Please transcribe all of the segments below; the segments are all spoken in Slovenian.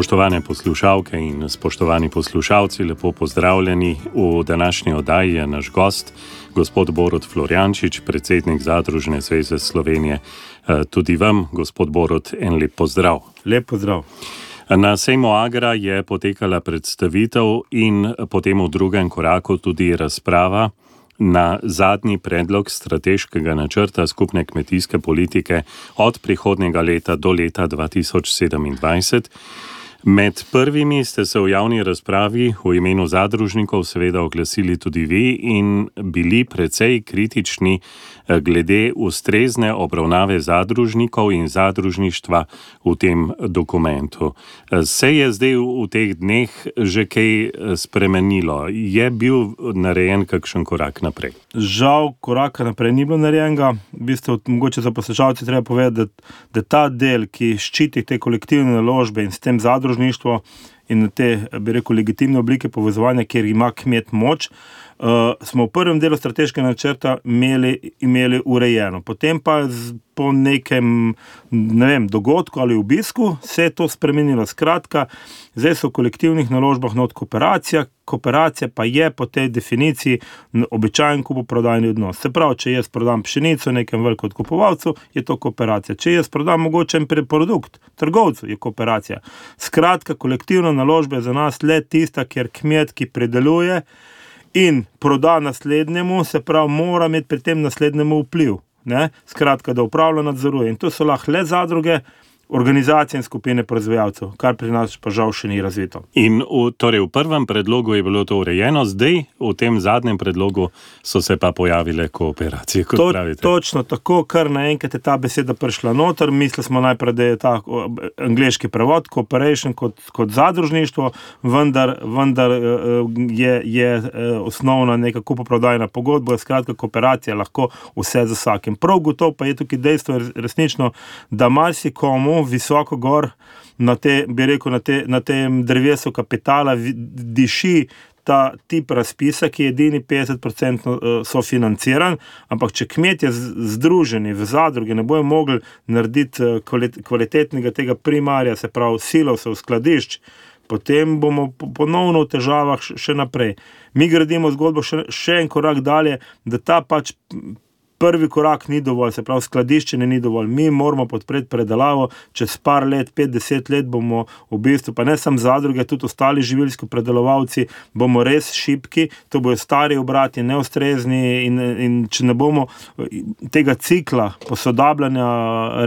Spoštovane poslušalke in spoštovani poslušalci, lepo pozdravljeni v današnji oddaji. Je naš gost, gospod Borod Floriančič, predsednik Zadružne zveze Slovenije. Eh, tudi vam, gospod Borod, en lep pozdrav. Lep pozdrav. Na sejmu Agra je potekala predstavitev in potem v drugem koraku tudi razprava na zadnji predlog strateškega načrta skupne kmetijske politike od prihodnjega leta do leta 2027. Med prvimi ste se v javni razpravi v imenu zadružnikov seveda oglasili tudi vi in bili precej kritični eh, glede ustrezne obravnave zadružnikov in zadružništva v tem dokumentu. Eh, se je zdaj v teh dneh že kaj eh, spremenilo? Je bil narejen kakšen korak naprej? Žal, koraka naprej ni bilo narejenega. V bistvu, mogoče za poslušalce treba povedati, da, da ta del, ki ščiti te kolektivne naložbe in s tem zadružništvo, zadružništvo in te, bi rekel, legitimne oblike povezovanja, kjer ima kmet moč, uh, smo v prvem delu strateškega načrta imeli, imeli urejeno. Potem pa z, po nekem ne vem, dogodku ali obisku se je to spremenilo. Skratka, zdaj so v kolektivnih naložbah not kooperacija, kooperacija pa je po tej definiciji običajen kupoprodajni odnos. Se pravi, če jaz prodam pšenico nekem velikem odkupovalcu, je to kooperacija. Če jaz prodam mogoče en produkt trgovcu, je kooperacija. Skratka, kolektivna naložba je za nas le tista, kjer kmet, ki predeluje in proda naslednjemu, se pravi, mora imeti pri tem naslednjemu vpliv. Ne? Skratka, da upravlja nadzoruje. In to so lahko le zadruge, organizacije in skupine proizvajalcev, kar pri nas pa žal še ni razvito. In v, torej v prvem predlogu je bilo to urejeno, zdaj v tem zadnjem predlogu so se pa pojavile kooperacije. To, točno tako, kar naenkrat je ta beseda prišla noter. Mislili smo najprej, da je ta angliški prevod, cooperation kot, kot zadružništvo, vendar, vendar eh, je, je eh, osnovna neka kupoprodajna pogodba, skratka, kooperacija lahko vse za vsakim. Prav gotovo pa je tukaj dejstvo resnično, da marsikomu visoko gor, na, te, rekel, na, te, na tem drevesu kapitala, diši ta tip razpisa, ki je edini 50% eh, sofinanciran. Ampak, če kmetje združeni v zadruge ne bojo mogli narediti eh, kvalitetnega tega primarja, se pravi, silov, se v skladišč. Potem bomo ponovno v težavah še naprej. Mi gradimo zgodbo še, še en korak dalje, da ta pač prvi korak ni dovolj, se pravi, skladiščenje ni dovolj. Mi moramo podpreti predelavo, čez par let, 50 let bomo v bistvu, pa ne samo zadruge, tudi ostali živilski predelovalci, bomo res šipki, to bojo stari obrati, neustrezni in, in če ne bomo tega cikla posodabljanja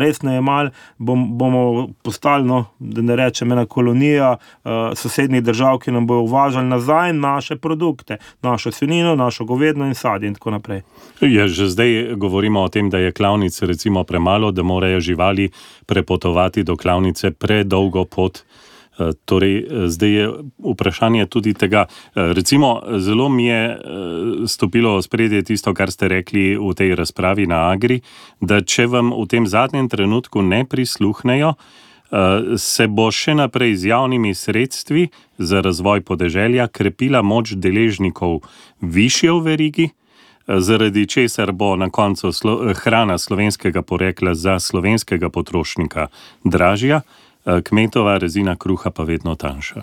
resno jemali, bom, bomo postali, no, da ne rečem, ena kolonija uh, sosednjih držav, ki nam bojo uvažali nazaj naše produkte, našo svinino, našo govedno in sadje in tako naprej. Je že zdaj govorimo o tem, da je klavnic recimo premalo, da morajo živali prepotovati do klavnice predolgo pot. Eh, torej, eh, zdaj je vprašanje tudi tega. Eh, recimo, zelo mi je stopilo v spredje tisto, kar ste rekli v tej razpravi na Agri, da če vam v tem zadnjem trenutku ne prisluhnejo, se bo še naprej z javnimi sredstvi za razvoj podeželja krepila moč deležnikov više v verigi zaradi česar bo na koncu slo hrana slovenskega porekla za slovenskega potrošnika dražja, Eh, kmetova rezina kruha pa vedno tanjša.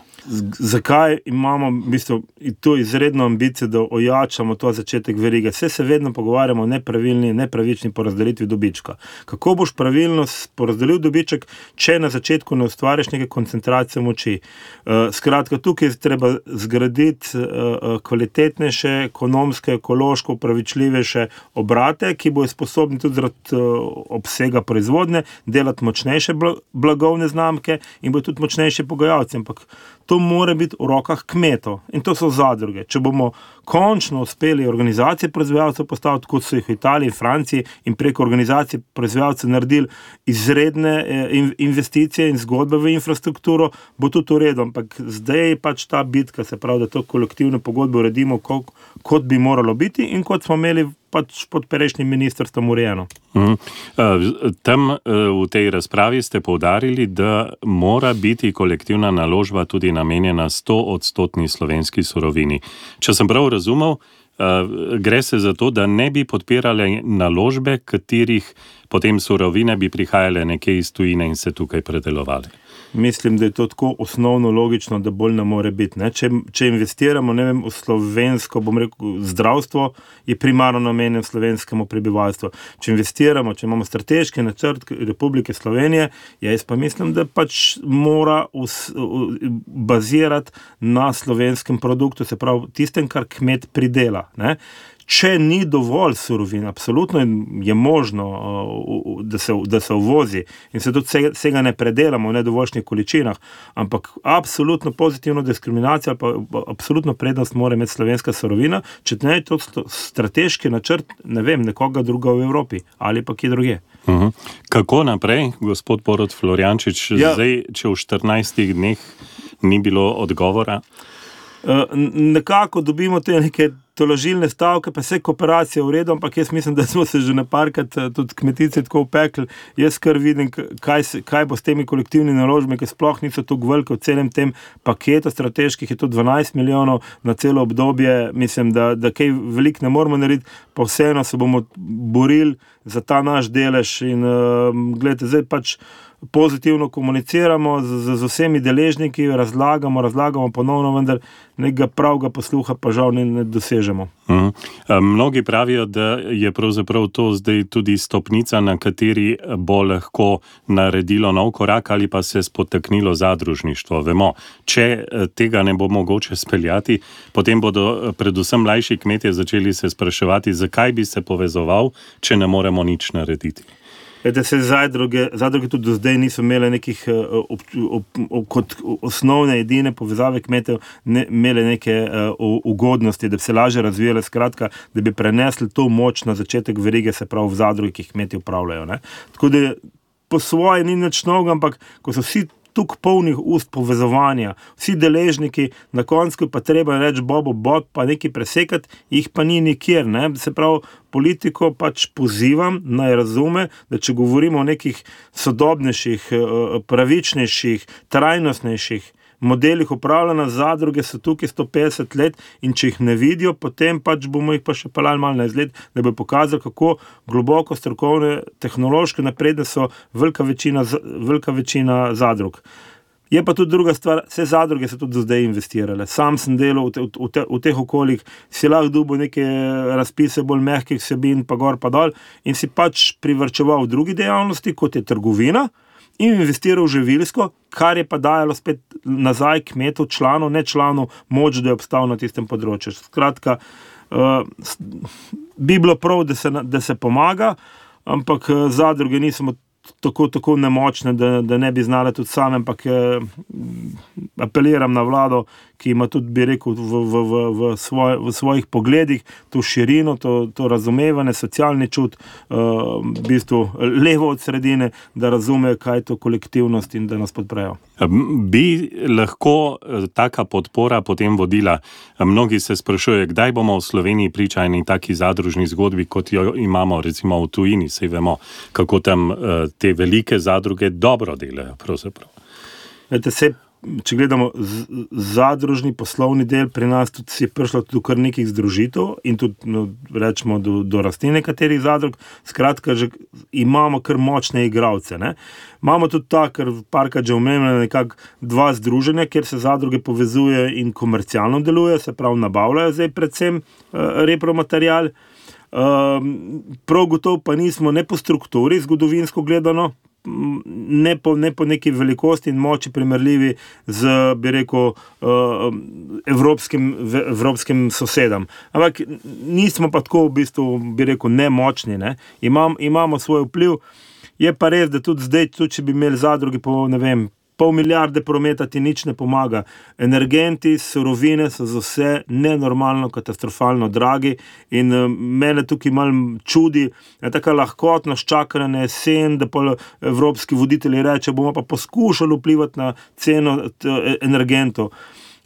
Zakaj imamo v bistvu, to izredno ambicijo, da ojačamo to začetek verige? Vse se vedno pogovarjamo o nepravilni, nepravični porazdelitvi dobička. Kako boš pravilno porazdelil dobiček, če na začetku ne ustvariš neke koncentracije moči? Uh, skratka, tukaj je treba zgraditi uh, kvalitetnejše, ekonomske, ekološko upravičljivejše obrate, ki bodo sposobni tudi zaradi obsega proizvodnje delati močnejše blagovne znamke znamke in bodo tudi močnejši pogajalci. Ampak to mora biti v rokah kmetov in to so zadruge. Če bomo končno uspeli organizacije proizvajalcev postaviti, kot so jih v Italiji, Franciji in preko organizacije proizvajalcev naredili izredne eh, investicije in zgodbe v infrastrukturo, bo tudi v redu. Ampak zdaj je pač ta bitka, se pravi, da to kolektivne pogodbe uredimo, kot bi moralo biti in kot smo imeli pač pod prejšnjim ministrstvom urejeno. Mhm. Tam v tej razpravi ste povdarili, da mora biti kolektivna naložba tudi namenjena 100 odstotni slovenski surovini. Če sem prav razumel, gre se za to, da ne bi podpirali naložbe, katerih potem surovine bi prihajale nekje iz tujine in se tukaj predelovali. Mislim, da je to tako osnovno logično, da bolj ne more biti. Če, če investiramo vem, v slovensko, bom rekel, zdravstvo, je primarno namenjeno slovenskemu prebivalstvu. Če investiramo, če imamo strateški načrt Republike Slovenije, jaz pa mislim, da pač mora us, bazirati na slovenskem produktu, se pravi tistem, kar kmet pridela. Ne? Če ni dovolj surovin, absolutno je možno, uh, da se, da se uvozi in se tudi vsega ne predelamo v nedovoljšnih količinah, ampak absolutno pozitivno diskriminacijo, pa absolutno prednost mora imeti slovenska surovina, če ne je to strateški načrt, ne vem, nekoga druga v Evropi ali pa kje druge. Uh mhm. -huh. Kako naprej, gospod Porod Floriančič, ja. zdaj, če v 14 dneh ni bilo odgovora? Uh, nekako dobimo te neke tolažilne stavke, pa vse kooperacije v redu, ampak jaz mislim, da smo se že naparkrat eh, tudi kmetice tako upekli. Jaz kar vidim, kaj, se, kaj bo s temi kolektivnimi naložbami, ki sploh niso tako velike v celem tem paketu strateških, je to 12 milijonov na celo obdobje. Mislim, da, da kaj velik ne moramo narediti, pa vseeno se bomo borili za ta naš delež in uh, gledajte, zdaj pač pozitivno komuniciramo z, z, z vsemi deležniki, razlagamo, razlagamo ponovno, vendar nekega pravega posluha pa žal ne, ne dosežemo. Uh mhm. -huh. Mnogi pravijo, da je pravzaprav to zdaj tudi stopnica, na kateri bo lahko naredilo nov korak ali pa se spotaknilo zadružništvo. Vemo, če eh, tega ne bo mogoče speljati, potem bodo eh, predvsem mlajši kmetje začeli se spraševati, zakaj bi se povezoval, če ne moremo nič narediti. Da se zadruge, zadruge tudi do zdaj niso imele nekih eh, ob, ob, ob, kot osnovne, edine povezave kmetov, ne, imele neke uh, ugodnosti, da bi se lažje razvijale, skratka, da bi prenesli to moč na začetek verige, se pravi v zadruge, ki jih kmeti upravljajo. Ne. Tako da po svoje ni nič novega, ampak ko so vsi tako polnih ust povezovanja, vsi deležniki, na koncu pa treba reči, bobo, bob, pa nekaj presekati, jih pa ni nikjer. Ne? Se pravi, politiko pač pozivam naj razume, da če govorimo o nekih sodobnejših, eh, pravičnejših, trajnostnejših modelih upravljanja zadruge so tukaj 150 let in če jih ne vidijo, potem pač bomo jih pa še pelali malo na izgled, da bi pokazali, kako globoko strokovne, tehnološke napredne so velika večina, velika večina zadrug. Je pa tudi druga stvar, vse zadruge so tudi do zdaj investirale. Sam sem delal v, te, v, te, v teh okoljih, si lahko dubo neke razpise bolj mehkih sebin, pa gor pa dol, in si pač privrčeval v drugi dejavnosti, kot je trgovina in investiral v živilsko, kar je pa dajalo spet nazaj kmetu, članu, ne članu, moč, da je obstal na tistem področju. Skratka, uh, bi bilo prav, da se, da se pomaga, ampak uh, zadruge nismo tako, tako nemočne, da, da ne bi znale tudi same, ampak eh, apeliram na vlado, ki ima tudi, bi rekel, v, v, v, v, svoj, v svojih pogledih to širino, to, to razumevanje, socialni čut, eh, v bistvu levo od sredine, da razumejo, kaj je to kolektivnost in da nas podprejo. Bi lahko eh, taka podpora potem vodila? Mnogi se sprašujejo, kdaj bomo v Sloveniji pričajni taki zadružni zgodbi, kot jo imamo recimo v tujini, sej vemo, kako tam te velike zadruge dobro delajo. Vete, se, če gledamo zadružni poslovni del, pri nas tudi je prišlo do kar nekih združitev in tudi no, rečemo, do, do rasti nekaterih zadrug. Skratka, že imamo kar močne igralce. Imamo tudi ta, kar parka že omenjena, nekako dva združenja, kjer se zadruge povezuje in komercialno deluje, se pravi, nabavljajo zdaj predvsem uh, repromaterial. Um, prav gotovo pa nismo ne po strukturi, zgodovinsko gledano, ne po, ne po neki velikosti in moči, primerljivi z, bi rekel, uh, evropskim, evropskim sosedom. Ampak nismo pa tako, v bistvu, bi rekel, nemočni, ne? Imam, imamo svoj vpliv. Je pa res, da tudi zdaj, tudi če bi imeli zadruge po ne vem, pol milijarde prometa ti nič ne pomaga. Energenti, surovine so za vse nenormalno, katastrofalno dragi in uh, mene tukaj malo čudi, da je tako lahkotnost čakanja na jesen, da pa evropski voditelji reče, bomo pa poskušali vplivati na ceno e, energentov.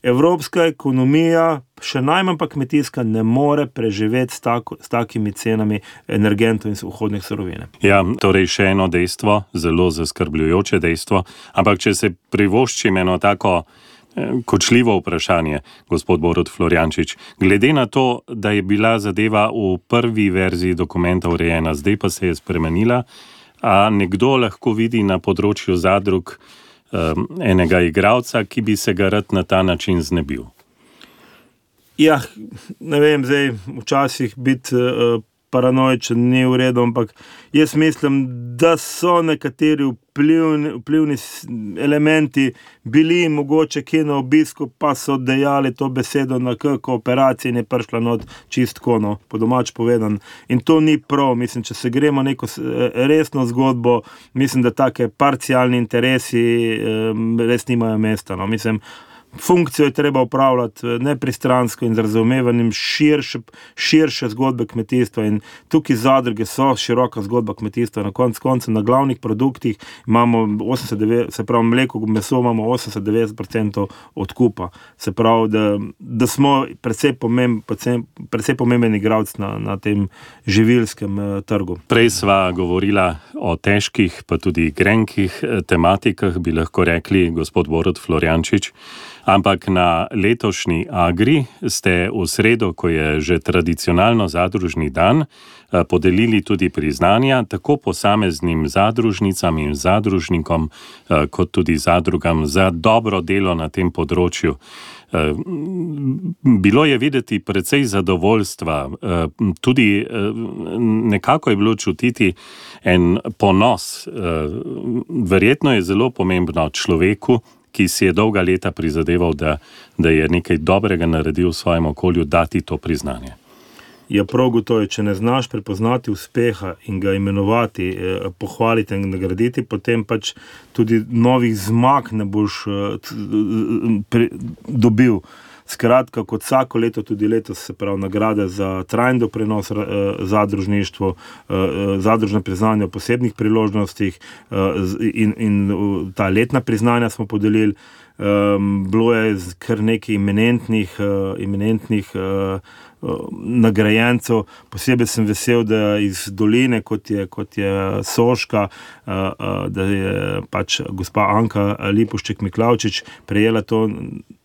Evropska ekonomija, še najmanj pa kmetijska, ne more preživeti s, tako, s takimi cenami energentov in vhodnih surovin. Ja, torej še eno dejstvo, zelo zaskrbljujoče dejstvo. Ampak če se privoščim eno tako eh, kočljivo vprašanje, gospod Borod Floriančič, glede na to, da je bila zadeva v prvi verziji dokumenta urejena, zdaj pa se je spremenila, a nekdo lahko vidi na področju zadrug. Um, enega igralca, ki bi se ga rad na ta način znebil. Ja, ne vem, zdaj včasih biti uh, paranoičen ni v redu, ampak jaz mislim, da so nekateri vplivni, vplivni elementi bili mogoče kje na obisku, pa so dejali to besedo na kako operacija je prišla not čistko, no, po domač povedan. In to ni prav, mislim, če se gremo neko resno zgodbo, mislim, da take parcialni interesi um, res nimajo mesta. No. Mislim, funkcijo je treba upravljati eh, nepristransko in z razumevanjem širše, širše zgodbe kmetijstva. In tukaj zadruge so široka zgodba kmetijstva. Na koncu konca na glavnih produktih imamo 89, se pravi mleko, meso imamo 80-90% odkupa. Se pravi, da, da smo predvsej, pomemb, predvsej pomemben igralec na, na tem živilskem eh, trgu. Prej sva govorila o težkih, pa tudi grenkih eh, tematikah, bi lahko rekli gospod Borod Floriančič. Ampak na letošnji Agri ste v sredo, ko je že tradicionalno zadružni dan, eh, podelili tudi priznanja tako posameznim zadružnicam in zadružnikom, eh, kot tudi zadrugam za dobro delo na tem področju. Eh, bilo je videti precej zadovoljstva, tudi nekako je bilo čutiti en ponos. Verjetno je zelo pomembno človeku, ki si je dolga leta prizadeval, da, da je nekaj dobrega naredil v svojem okolju, dati to priznanje. Je ja, prav gotovo, če ne znaš prepoznati uspeha in ga imenovati, eh, pohvaliti in nagraditi, potem pač tudi novih zmag ne boš eh, dobil. Skratka, kot vsako leto, tudi letos se pravi nagrade za trajni doprinos eh, zadružništvu, eh, eh, zadružne priznanja o posebnih priložnostih in, in ta letna priznanja smo podelili. Um, bilo je kar nekaj eminentnih, uh, eminentnih uh, uh, nagrajencev, posebej sem vesel, da iz doline, kot je, kot je Soška, uh, uh, da je pač gospa Anka Lipušček Miklavčič prejela to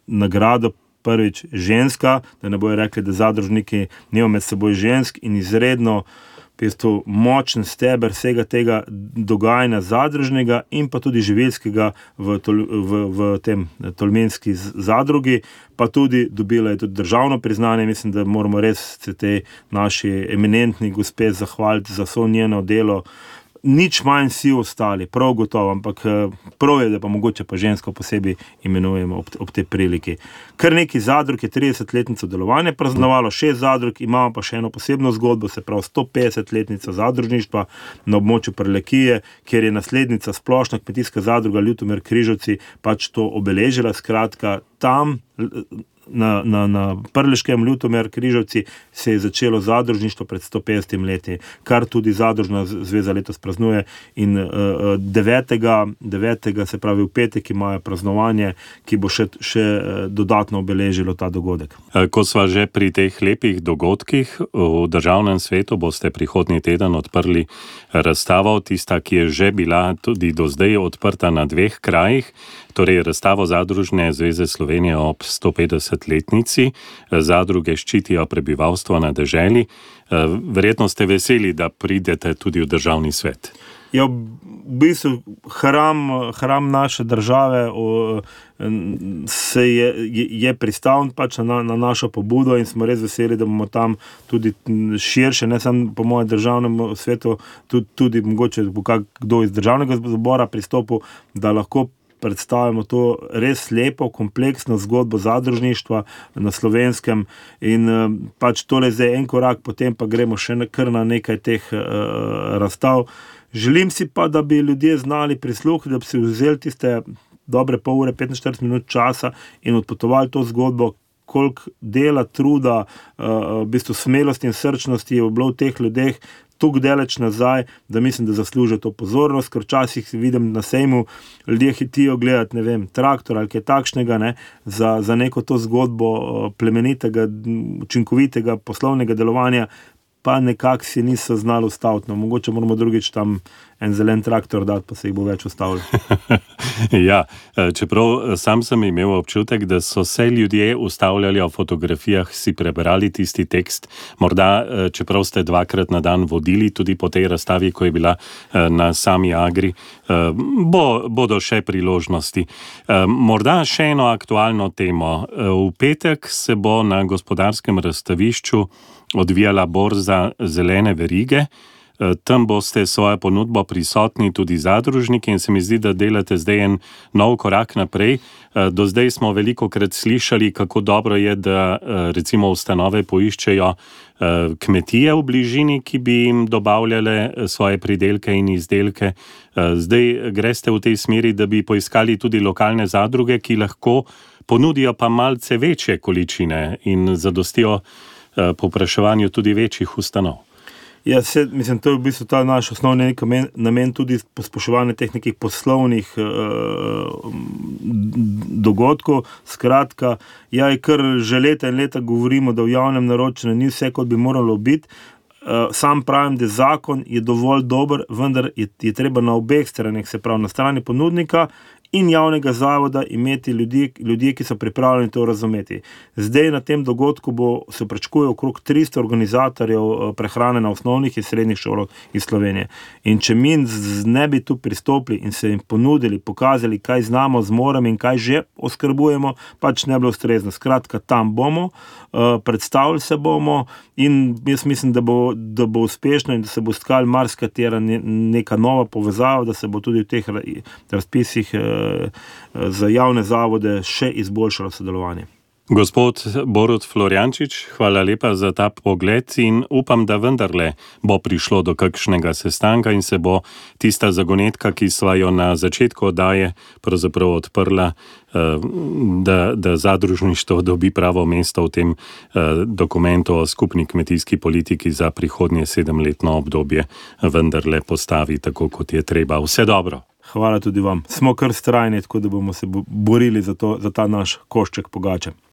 nagrado prvič ženska, da ne bojo rekli, da zadružniki nimajo med seboj žensk in izredno. Pesto močen steber vsega tega dogajanja zadružnega in pa tudi živelskega v, tol, v, v tem tolmenski zadrugi, pa tudi dobila je tudi državno priznanje. Mislim, da moramo res te naši eminentni gospe zahvaliti za vso njeno delo nič manj vsi ostali, prav gotovo, ampak eh, prav je, da pa mogoče pa žensko posebej imenujemo ob, ob tej priliki. Kar neki zadrug je 30-letnico delovanja praznovalo, šest zadrug, imamo pa še eno posebno zgodbo, se pravi 150-letnica zadružništva na območju Prelekije, kjer je naslednica splošna kmetijska zadruga Ljutomer Križovci pač to obeležila. Skratka, tam na, na, na Prleškem Ljutomer Križovci se je začelo zadružništvo pred 150 leti, kar tudi Zadružna zveza letos praznuje. In uh, 9. 9. se pravi v petek imajo praznovanje, ki bo še, še dodatno obeležilo ta dogodek. Ko smo že pri teh lepih dogodkih v državnem svetu, boste prihodnji teden odprli razstavo, tista, ki je že bila tudi do zdaj odprta na dveh krajih torej razstavo Zadružne zveze Slovenije ob 150-letnici. Zadruge ščitijo prebivalstvo na deželi. Verjetno ste veseli, da pridete tudi v državni svet. Ja, v bistvu hram, hram naše države se je, je pristal pač na, na našo pobudo in smo res veseli, da bomo tam tudi širše, ne samo po mojem državnem svetu, tudi, tudi mogoče kdo iz državnega zbora pristopil, da lahko predstavimo to res lepo, kompleksno zgodbo zadružništva na slovenskem. In eh, pač tole je en korak, potem pa gremo še kar na nekaj teh uh, razstav. Želim si pa, da bi ljudje znali prisluhniti, da bi si vzeli tiste dobre pol ure, 45 minut časa in odpotovali to zgodbo. Koliko dela, truda, uh, v bistvu smelosti in srčnosti je bilo v teh ljudeh, tako daleč nazaj, da mislim, da zaslužijo to pozornost, ker včasih vidim na sejmu, ljudje hitijo gledati, ne vem, traktor ali kaj takšnega, ne, za, za neko to zgodbo plemenitega, učinkovitega poslovnega delovanja, pa nekako si niso znali ustaviti. No, mogoče moramo drugič tam en zelen traktor dati, pa se jih bo več ustavilo. Ja, čeprav sam sem imel občutek, da so se ljudje ustavljali v fotografijah, si prebrali tisti tekst, morda čeprav ste dvakrat na dan vodili tudi po tej razstavi, ko je bila na sami Agri, bo, bodo še priložnosti. Morda še eno aktualno temo. V petek se bo na gospodarskem razstavišču odvijala borza zelene verige. Eh, tam boste svojo ponudbo prisotni tudi zadružniki in se mi zdi, da delate zdaj en nov korak naprej. Eh, do zdaj smo veliko krat slišali, kako dobro je, da eh, recimo ustanove poiščejo kmetije v bližini, ki bi jim dobavljale svoje pridelke in izdelke. Zdaj greste v tej smeri, da bi poiskali tudi lokalne zadruge, ki lahko ponudijo pa malce večje količine in zadostijo popraševanju tudi večjih ustanov. Ja, se, mislim, to je v bistvu naš osnovni namen, namen tudi pospoševanja teh nekih poslovnih uh, dogodkov. Skratka, ja, kar že leta in leta govorimo, da v javnem naročanju ni vse, kot bi moralo biti. Uh, sam pravim, da zakon je dovolj dober, vendar je, je treba na obeh straneh, se pravi na strani ponudnika in javnega zavoda imeti ljudi, ljudi, ki so pripravljeni to razumeti. Zdaj na tem dogodku bo, se pričakuje okrog 300 organizatorjev eh, prehrane na osnovnih in srednjih šolah iz Slovenije. In če mi ne bi tu pristopili in se jim ponudili, pokazali, kaj znamo, zmoremo in kaj že oskrbujemo, pač ne bi bilo ustrezno. Skratka, tam bomo, eh, predstavili se bomo in jaz mislim, da bo, da bo uspešno in da se bo stkal marsikatera neka nova povezava, da se bo tudi v teh razpisih eh, za javne zavode še izboljšalo sodelovanje. Gospod Borod Floriančič, hvala lepa za ta pogled in upam, da vendarle bo prišlo do kakšnega sestanka in se bo tista zagonetka, ki sva jo na začetku oddaje pravzaprav odprla, eh, da, da zadružništvo dobi pravo mesto v tem eh, dokumentu o skupni kmetijski politiki za prihodnje sedemletno obdobje, vendarle postavi tako, kot je treba. Vse dobro. Hvala tudi vam. Smo kar strajni, tako da bomo se borili za, to, za ta naš košček pogače.